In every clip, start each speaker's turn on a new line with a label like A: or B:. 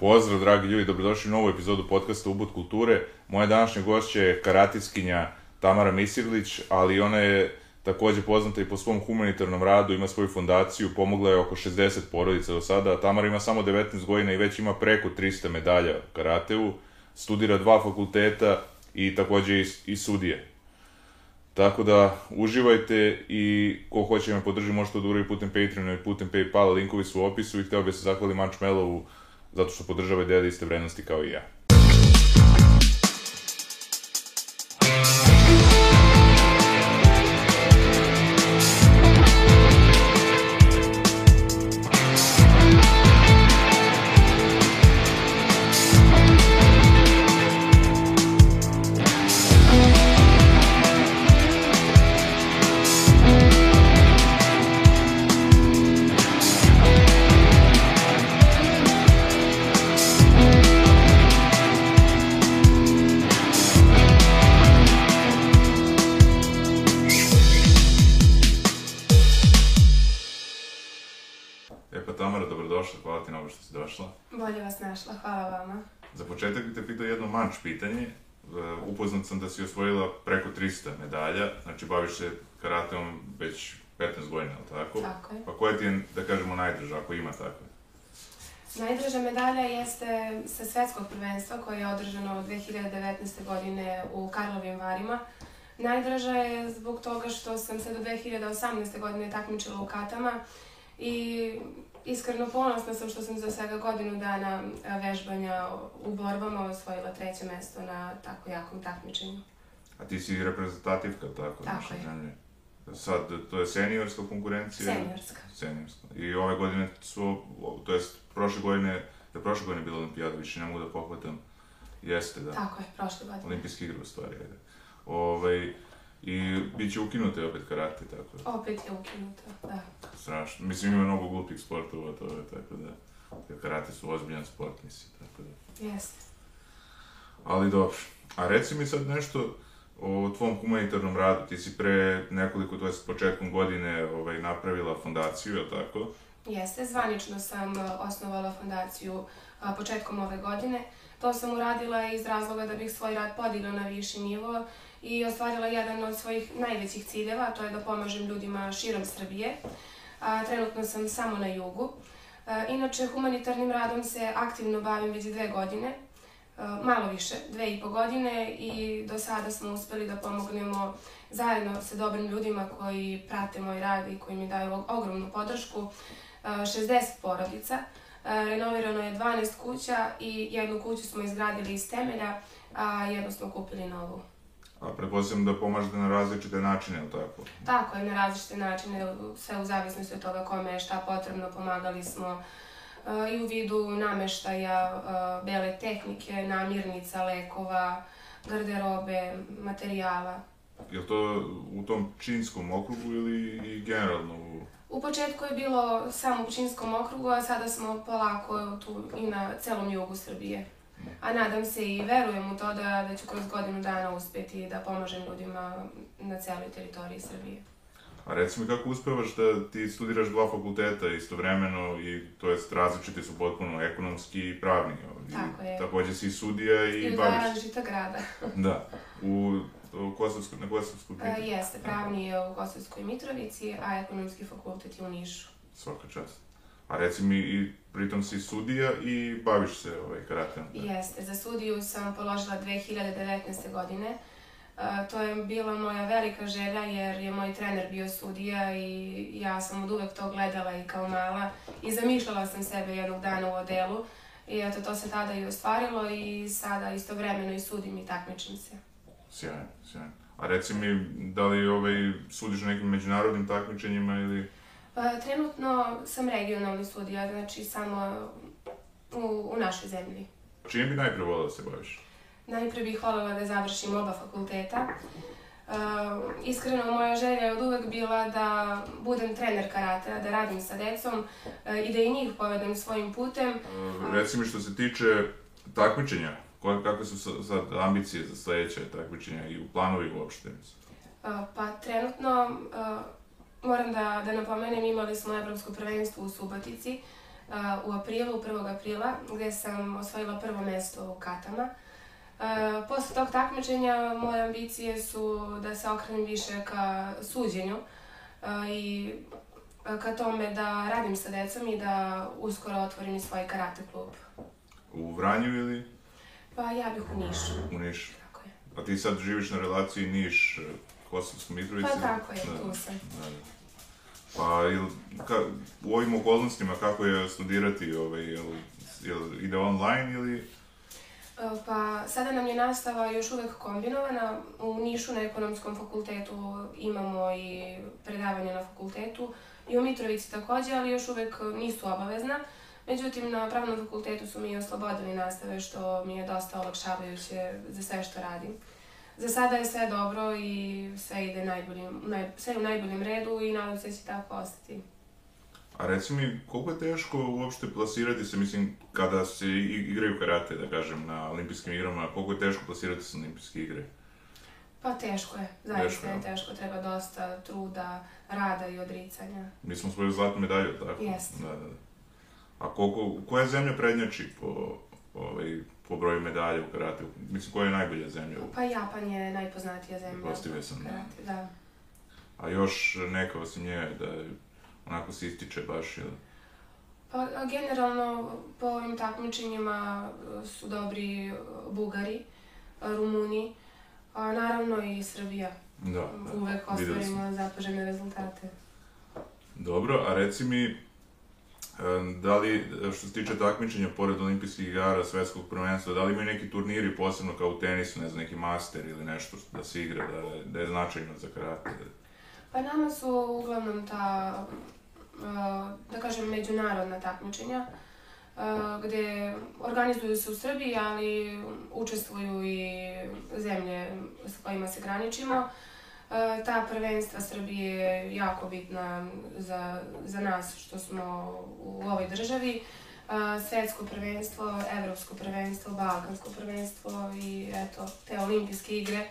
A: Pozdrav, dragi ljudi, dobrodošli u novu epizodu podcasta Ubud kulture. Moja današnja gošća je karatiskinja Tamara Misirlić, ali ona je takođe poznata i po svom humanitarnom radu, ima svoju fondaciju, pomogla je oko 60 porodica do sada. Tamara ima samo 19 godina i već ima preko 300 medalja karateu, studira dva fakulteta i takođe i, i sudije. Tako da, uživajte i ko hoće me podrži može to da uradi putem Patreona i putem Paypala, linkovi su u opisu i hteo bih se zahvali Manchmellovu zato što podržava i deli iste vrednosti kao i ja. Ti na ovo što si došla.
B: Bolje vas našla, hvala vama.
A: Za početak bih te pitao jedno manč pitanje. E, Upoznat sam da si osvojila preko 300 medalja, znači baviš se karateom već 15 godina, ali tako?
B: Tako je.
A: Pa koja ti je, da kažemo, najdraža, ako ima takve?
B: Najdraža medalja jeste sa svetskog prvenstva koje je održano 2019. godine u Karlovim Varima. Najdraža je zbog toga što sam se do 2018. godine takmičila u katama i iskreno ponosna sam što sam za svega godinu dana a, vežbanja u borbama osvojila treće mesto na tako jakom takmičenju.
A: A ti si reprezentativka, tako?
B: Tako je.
A: zemlje. Sad, to je seniorska konkurencija?
B: Seniorska.
A: Seniorska. I ove godine su, to jest prošle godine, je prošle godine bila olimpijada, više ne mogu da pohvatam. Jeste, da.
B: Tako je, prošle godine.
A: Olimpijske igre u stvari, ajde. Ovaj, I bit će ukinute opet karate, tako da.
B: Opet je ukinuto, da.
A: Strašno. Mislim, ima mnogo glupih sportova, to je, tako da. Jer karate su ozbiljan sport, mislim, tako da.
B: Jeste.
A: Ali dobro. A reci mi sad nešto o tvom humanitarnom radu. Ti si pre nekoliko, to je početkom godine, ovaj, napravila fondaciju, je li tako?
B: Jeste, zvanično sam e, osnovala fondaciju a, početkom ove godine. To sam uradila iz razloga da bih svoj rad podigla na viši nivo i ostvarila jedan od svojih najvećih ciljeva, a to je da pomažem ljudima širom Srbije. A, trenutno sam samo na jugu. A, inače, humanitarnim radom se aktivno bavim već dve godine, malo više, dve i po godine i do sada smo uspeli da pomognemo zajedno sa dobrim ljudima koji prate moj rad i koji mi daju og- ogromnu podršku. a, 60 porodica, renovirano je 12 kuća i jednu kuću smo izgradili iz temelja, a jednu smo kupili novu.
A: A pretpostavljam da pomažete na različite načine, je li tako?
B: Tako je, na različite načine, sve u zavisnosti od toga kome je šta potrebno, pomagali smo a, i u vidu nameštaja, a, bele tehnike, namirnica, lekova, garderobe, materijala.
A: Je to u tom činskom okrugu ili i generalno u...
B: U početku je bilo samo u Činskom okrugu, a sada smo polako tu i na celom jugu Srbije. A nadam se i verujem u to da, da ću kroz godinu dana uspeti da pomažem ljudima na celoj teritoriji Srbije.
A: A reci mi kako uspevaš da ti studiraš dva fakulteta istovremeno i to jest različiti su potpuno ekonomski i pravni. I
B: Tako je.
A: Takođe si sudija i,
B: I
A: baviš.
B: dva različita grada.
A: Da. U, u Kosovskoj, na Kosovskoj
B: E, jeste, pravni je u Kosovskoj Mitrovici, a ekonomski fakultet je u Nišu.
A: Svaka čast. A reci mi, i pritom si sudija i baviš se ovaj, karateom.
B: Jeste, za sudiju sam položila 2019. godine. E, to je bila moja velika želja jer je moj trener bio sudija i ja sam od uvek to gledala i kao mala i zamišljala sam sebe jednog dana u odelu i eto to se tada i ostvarilo i sada istovremeno i sudim i takmičim se.
A: Sjajno, sjajno. A reci mi, da li ovaj, sudiš na nekim međunarodnim takmičenjima ili...
B: E, trenutno sam regionalni sudija, znači samo u, u našoj zemlji.
A: Čim bi najpre volao da se baviš?
B: Najpre bih voljela da završim oba fakulteta. Uh, iskreno, moja želja je od uvek bila da budem trener karatea, da radim sa decom uh, i da i njih povedem svojim putem.
A: Uh, reci mi što se tiče takmičenja, koje, kakve su sa- sad ambicije za sledeće takmičenja i u planovi uopšte?
B: Uh, pa trenutno, uh, moram da, da napomenem, imali smo evropsko prvenstvo u Subotici u aprilu, 1. aprila, gde sam osvojila prvo mesto u katama. Posle tog takmičenja moje ambicije su da se okrenem više ka suđenju i ka tome da radim sa decom i da uskoro otvorim i svoj karate klub.
A: U Vranju ili?
B: Pa ja bih u Nišu.
A: U Nišu.
B: Tako je.
A: A ti sad živiš na relaciji Niš, Kosovska Mitrovica?
B: Pa tako je, da. tu sam. Da, da.
A: Pa, il, ka, u ovim okolnostima kako je studirati, ovaj, jel, jel ide online ili...
B: E, pa, sada nam je nastava još uvek kombinovana. U Nišu na ekonomskom fakultetu imamo i predavanje na fakultetu i u Mitrovici takođe, ali još uvek nisu obavezna. Međutim, na pravnom fakultetu su mi oslobodili nastave, što mi je dosta olakšavajuće za sve što radim. Za sada je sve dobro i sve ide najboljim, naj, sve u najboljem redu i nadam se da će tako ostati.
A: A reci mi, koliko je teško uopšte plasirati se, mislim, kada se igraju karate, da kažem, na olimpijskim igrama, koliko je teško plasirati se na olimpijske igre?
B: Pa teško je, zaista teško, je teško, treba dosta truda, rada i odricanja.
A: Mi smo svoju zlatnu medalju, tako?
B: Jeste.
A: Da, da. A koliko, koja zemlja prednjači po, ovaj, po broju medalja u karate? Mislim, koja je najbolja zemlja?
B: Pa Japan je najpoznatija zemlja
A: Postavio sam,
B: karate, da.
A: A još neka osim nje, da onako se ističe baš, ili?
B: Pa, generalno, po ovim takmičenjima e, su dobri e, Bugari, Rumuni, a naravno i Srbija.
A: Da, da.
B: Uvek ostvarimo zapažene rezultate.
A: Dobro, a reci mi, Da li, što se tiče takmičenja, pored olimpijskih igara, svetskog prvenstva, da li imaju neki turniri, posebno kao u tenisu, ne znam, neki master ili nešto da se igra, da, da je značajno za karate?
B: Pa nama su uglavnom ta, da kažem, međunarodna takmičenja, gde organizuju se u Srbiji, ali učestvuju i zemlje s kojima se graničimo. E, ta prvenstva Srbije je jako bitna za, za nas što smo u ovoj državi. E, svetsko prvenstvo, evropsko prvenstvo, balkansko prvenstvo i eto, te olimpijske igre.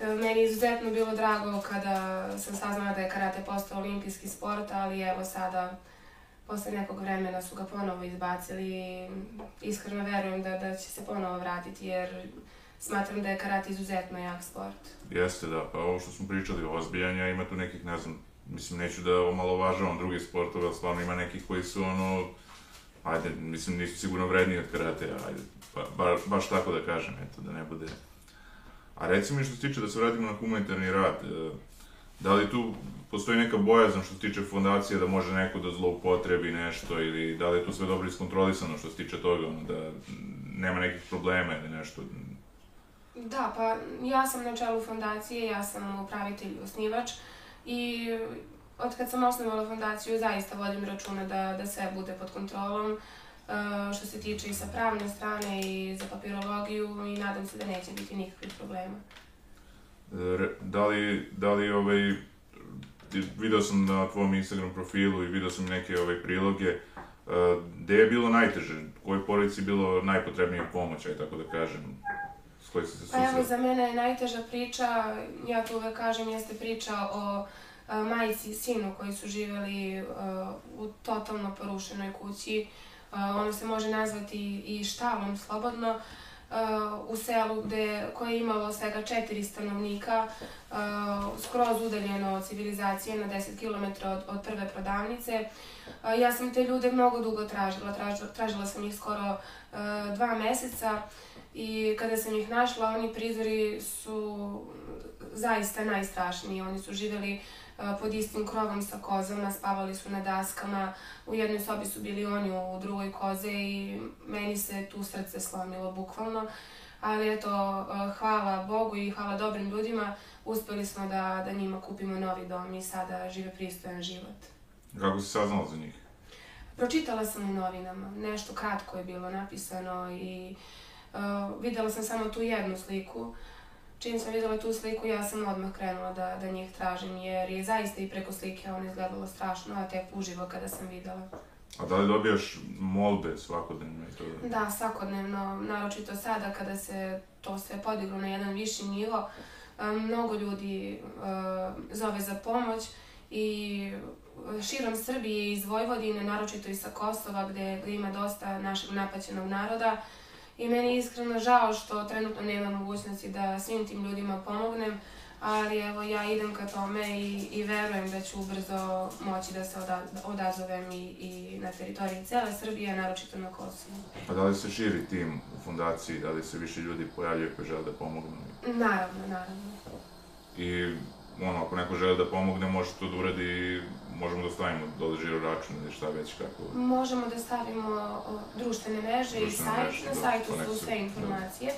B: E, meni je izuzetno bilo drago kada sam saznala da je karate postao olimpijski sport, ali evo sada, posle nekog vremena su ga ponovo izbacili i iskreno verujem da, da će se ponovo vratiti jer smatram da je karate izuzetno jak sport.
A: Jeste, da, pa ovo što smo pričali o ozbijanja, ima tu nekih, ne znam, mislim, neću da omalovažavam drugi sportove, ali stvarno ima nekih koji su, ono, ajde, mislim, nisu sigurno vredniji od karate, ajde, ba, ba, baš tako da kažem, eto, da ne bude... A reci mi što se tiče da se vratimo na humanitarni rad, e, da li tu postoji neka bojazan što se tiče fondacije da može neko da zloupotrebi nešto ili da li je tu sve dobro iskontrolisano što se tiče toga, ono, da nema nekih problema ili nešto,
B: Da, pa ja sam na čelu fondacije, ja sam upravitelj i osnivač i od kad sam osnovala fondaciju zaista vodim računa da, da sve bude pod kontrolom uh, što se tiče i sa pravne strane i za papirologiju i nadam se da neće biti nikakvih problema.
A: Da li, da li ovaj, video sam na tvom Instagram profilu i video sam neke ovaj priloge, uh, gde je bilo najteže? Kojoj porodici je bilo najpotrebnija pomoć, aj tako da kažem?
B: Koji ste se susreli? Pa evo, za mene je najteža priča, ja to uvek kažem, jeste priča o a, majici i sinu koji su živeli a, u totalno porušenoj kući. A, ono se može nazvati i štalom slobodno. u selu gde, koje je imalo svega četiri stanovnika, skroz udaljeno od civilizacije na 10 km od, od prve prodavnice. ja sam te ljude mnogo dugo tražila, tražila, tražila sam ih skoro dva meseca. I kada sam ih našla, oni prizori su zaista najstrašniji. Oni su živeli uh, pod istim krovom sa kozama, spavali su na daskama, u jednoj sobi su bili oni u drugoj koze i meni se tu srce slomilo bukvalno. Ali eto, uh, hvala Bogu i hvala dobrim ljudima, uspeli smo da, da njima kupimo novi dom i sada žive pristojan život.
A: Kako si saznala za njih?
B: Pročitala sam u novinama, nešto kratko je bilo napisano i uh, Uh, videla sam samo tu jednu sliku. Čim sam videla tu sliku, ja sam odmah krenula da, da njih tražim, jer je zaista i preko slike on izgledalo strašno, a tek uživo kada sam videla.
A: A da li dobijaš molbe svakodnevno i to?
B: Da, svakodnevno, naročito sada kada se to sve podiglo na jedan viši nivo, um, mnogo ljudi uh, zove za pomoć i širom Srbije iz Vojvodine, naročito i sa Kosova gde, gde ima dosta našeg napaćenog naroda. I meni je iskreno žao što trenutno nema mogućnosti da svim tim ljudima pomognem, ali evo ja idem ka tome i, i verujem da ću ubrzo moći da se oda, odazovem i, i na teritoriji cele Srbije, naročito na Kosovu.
A: A da li se širi tim u fundaciji, da li se više ljudi pojavljaju koji žele da pomognu?
B: Naravno, naravno.
A: I ono, ako neko žele da pomogne, može to da uradi, možemo da stavimo dole žiro račun ili šta već kako.
B: Možemo da stavimo društvene mreže i sajt.
A: mreže,
B: Na
A: da,
B: sajtu su
A: konekciju,
B: sve
A: da.
B: informacije.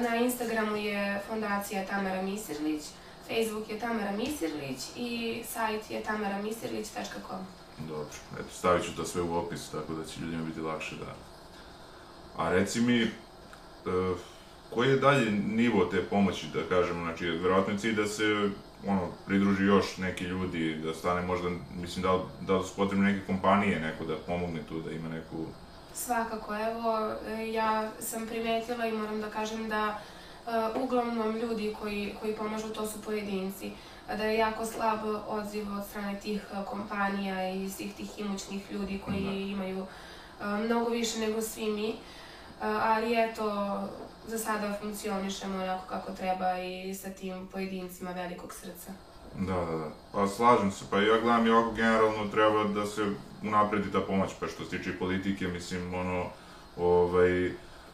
B: Na Instagramu je fondacija Tamara Misirlić, Facebook je Tamara Misirlić i sajt je tamaramisirlić.com.
A: Dobro, eto, stavit ću to sve u opis, tako da će ljudima biti lakše da... A reci mi, e, koji je dalje nivo te pomoći, da kažemo, znači, verovatno je cilj da se, ono, pridruži još neki ljudi, da stane možda, mislim, da, da su potrebne neke kompanije, neko da pomogne tu, da ima neku...
B: Svakako, evo, e, ja sam primetila i moram da kažem da e, uglavnom ljudi koji, koji pomažu to su pojedinci. Da je jako slab odziv od strane tih kompanija i svih tih imućnih ljudi koji
A: Da.
B: imaju e, mnogo više nego svi mi. E, Ali eto, za sada funkcionišemo onako kako treba i sa tim pojedincima velikog srca.
A: Da, da, da. Pa slažem se, pa ja gledam i ovako generalno treba da se unapredi ta pomoć, pa što se tiče politike, mislim, ono, ovaj,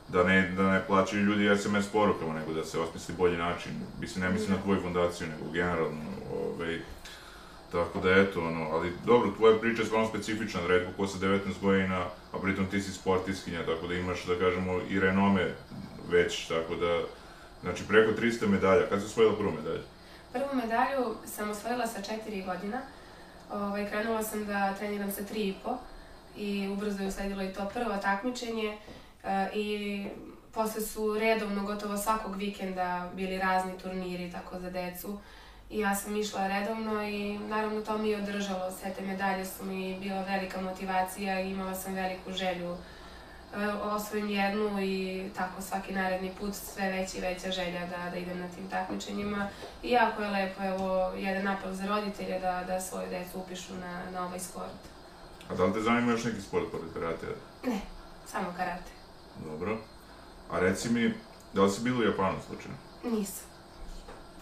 A: da ne, da ne plaćaju ljudi SMS porukama, nego da se osmisli bolji način. Mislim, ne mislim na tvoju fondaciju, nego generalno, ovaj, tako da eto, ono, ali dobro, tvoja priča je stvarno specifična, redko ko sa 19 godina, a pritom ti si sportiskinja, tako da imaš, da kažemo, i renome već, tako da, znači preko 300 medalja. Kad si osvojila prvu medalju?
B: Prvu medalju sam osvojila sa četiri godina. Ovaj, krenula sam da treniram sa tri i po i ubrzo je usledilo i to prvo takmičenje e, i posle su redovno gotovo svakog vikenda bili razni turniri tako za decu i ja sam išla redovno i naravno to mi je održalo, sve te medalje su mi bila velika motivacija i imala sam veliku želju osvojim jednu i tako svaki naredni put sve veća i veća želja da, da idem na tim takmičenjima i jako je lepo, evo, jedan apel za roditelje da, da svoju decu upišu na, na ovaj sport.
A: A da li te zanima još neki sport pored karatea?
B: Ne, samo karate.
A: Dobro. A reci mi, da li si bila u Japanu slučajno?
B: Nisam.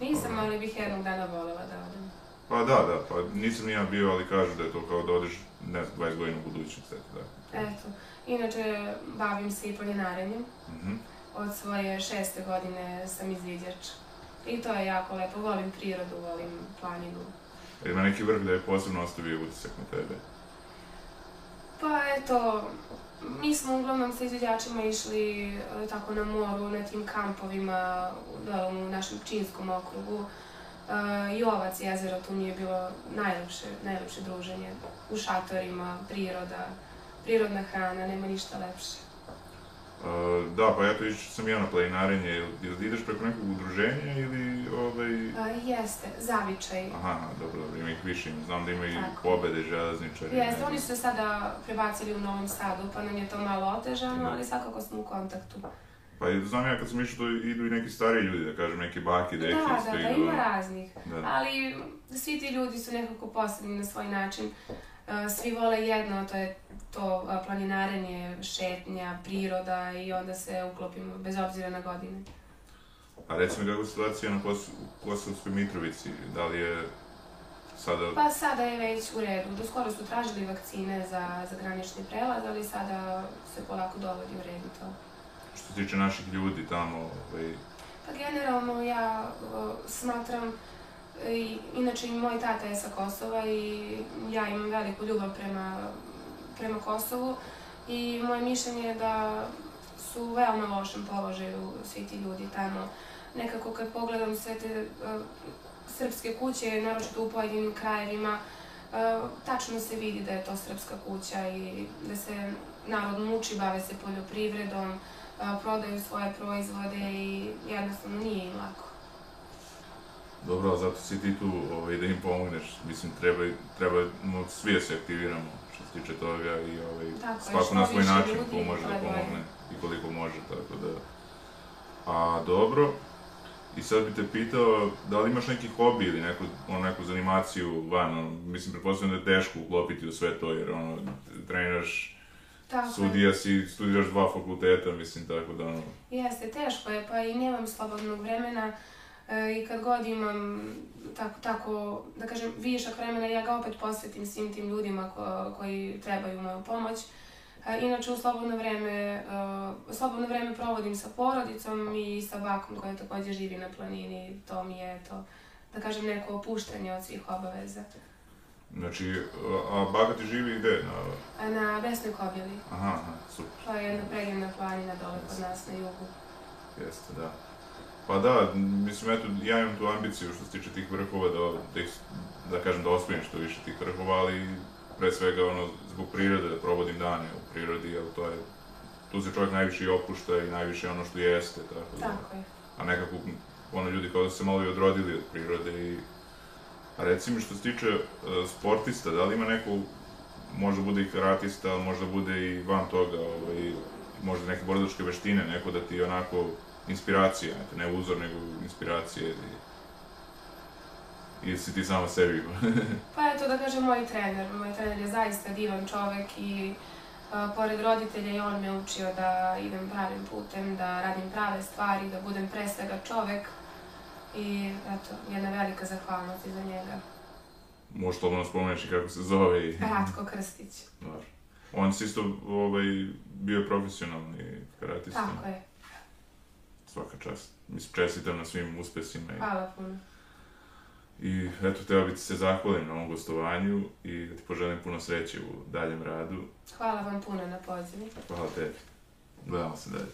B: Nisam, ali bih jednog dana voljela da odem.
A: Pa da, da, pa nisam ni ja bio, ali kažu da je to kao da odeš, ne znam, 20 godina u budućnost, eto da.
B: Eto, inače bavim se i planinarenjem.
A: Mhm.
B: Od svoje šeste godine sam izviđač. I to je jako lepo, volim prirodu, volim planinu.
A: E, Ima neki vrh da je posebno ostavio utisak na tebe.
B: Pa eto, mi smo uglavnom sa izviđačima išli e, tako na moru, na tim kampovima da, u našem Činskom okrugu. E, Jovac jezero, tu mi je bilo najlepše, najlepše druženje. U šatorima, priroda, prirodna hrana, nema ništa lepše.
A: Uh, da, pa eto, išao sam ja na planinarenje, jel ideš preko nekog udruženja ili, ovaj...
B: E, jeste, zavičaj.
A: Aha, dobro, dobro, ima ih više, znam da ima i pobede, železničari.
B: Jeste, oni su se sada prebacili u Novom Sadu, pa nam je to malo otežano,
A: Da.
B: ali svakako smo u kontaktu.
A: Pa i znam ja kad sam išao, to idu i neki stariji ljudi, da kažem, neki bake, deke,
B: Da,
A: isto
B: da, da,
A: idu,
B: ima raznih.
A: Da.
B: Ali svi ti ljudi su nekako posebni na svoj način. E, Svi vole jedno, to je to a, planinarenje, šetnja, priroda i onda se uklopimo bez obzira na godine.
A: A recimo kako je situacija na Kos Kosovskoj Mitrovici, da li je sada...
B: Pa sada je već u redu. Do skoro su tražili vakcine za, za granični prelaz, ali sada se polako dovodi u redu to.
A: Što se tiče naših ljudi tamo, ovaj,
B: Pa generalno ja o, smatram, i, inače i moj tata je sa Kosova i ja imam veliku ljubav prema, prema Kosovu i moje mišljenje je da su u veoma lošem položaju svi ti ljudi tamo. Nekako kad pogledam sve te o, srpske kuće, naročito u pojedinim krajevima, o, tačno se vidi da je to srpska kuća i da se narod muči, bave se poljoprivredom, prodaju svoje proizvode i jednostavno nije im lako.
A: dobro, ali zato si ti tu ovaj, da im pomogneš, mislim, treba, treba no, svi da se aktiviramo što se tiče toga i ovaj,
B: Tako
A: svako na svoj način ko može da pomogne i koliko može, tako da... A dobro, I sad bi te pitao, da li imaš neki hobi ili neku, ono, neku zanimaciju van, ono, mislim, pretpostavljam da je teško uklopiti u sve to, jer ono, treniraš,
B: Tako je.
A: sudija si, studiraš dva fakulteta, mislim, tako da, ono,
B: Jeste, teško je, pa i nemam slobodnog vremena e, i kad god imam tako, tako, da kažem, višak vremena, ja ga opet posvetim svim tim ljudima ko, koji trebaju moju pomoć. E, inače, u slobodno vreme, e, slobodno vreme provodim sa porodicom i sa bakom koja takođe živi na planini. To mi je to, da kažem, neko opuštanje od svih obaveza.
A: Znači, a, a baka ti živi gde? Na,
B: na Besnoj Kobili,
A: aha, aha, super.
B: to je jedna predivna planina dole kod nas na jugu.
A: Jeste, da. Pa da, mislim, eto, ja imam tu ambiciju što se tiče tih vrhova, da, da, ih, da kažem da osvojim što više tih vrhova, ali pre svega, ono, zbog prirode, da provodim dane u prirodi, jer to je, tu se čovjek najviše i opušta i najviše ono što jeste, tako da,
B: Tako je.
A: a nekako, ono, ljudi kao da se malo i odrodili od prirode i, a reci mi što se tiče e, sportista, da li ima neko, možda bude i karatista, ali možda bude i van toga, ovaj, možda neke borilačke veštine, neko da ti onako inspiracija, ne uzor, nego inspiracije ili, ili ti sama sebi.
B: Pa eto da kažem moj trener. Moj trener je zaista divan čovek i a, pored roditelja i on me učio da idem pravim putem, da radim prave stvari, da budem pre svega čovek. I eto, jedna velika zahvalnost iza njega.
A: Možeš slobodno spomeneš i kako se zove i...
B: Ratko Krstić.
A: Dobro. On si isto ovaj, bio profesionalni karatista.
B: Tako je.
A: Svaka čast. Mislim, čestitam na svim uspesima. I...
B: Hvala puno.
A: I eto, teo bi ti se zahvalim na ovom gostovanju i da ti poželim puno sreće u daljem radu.
B: Hvala vam puno na pozivu.
A: Hvala tebi. Gledamo se dalje.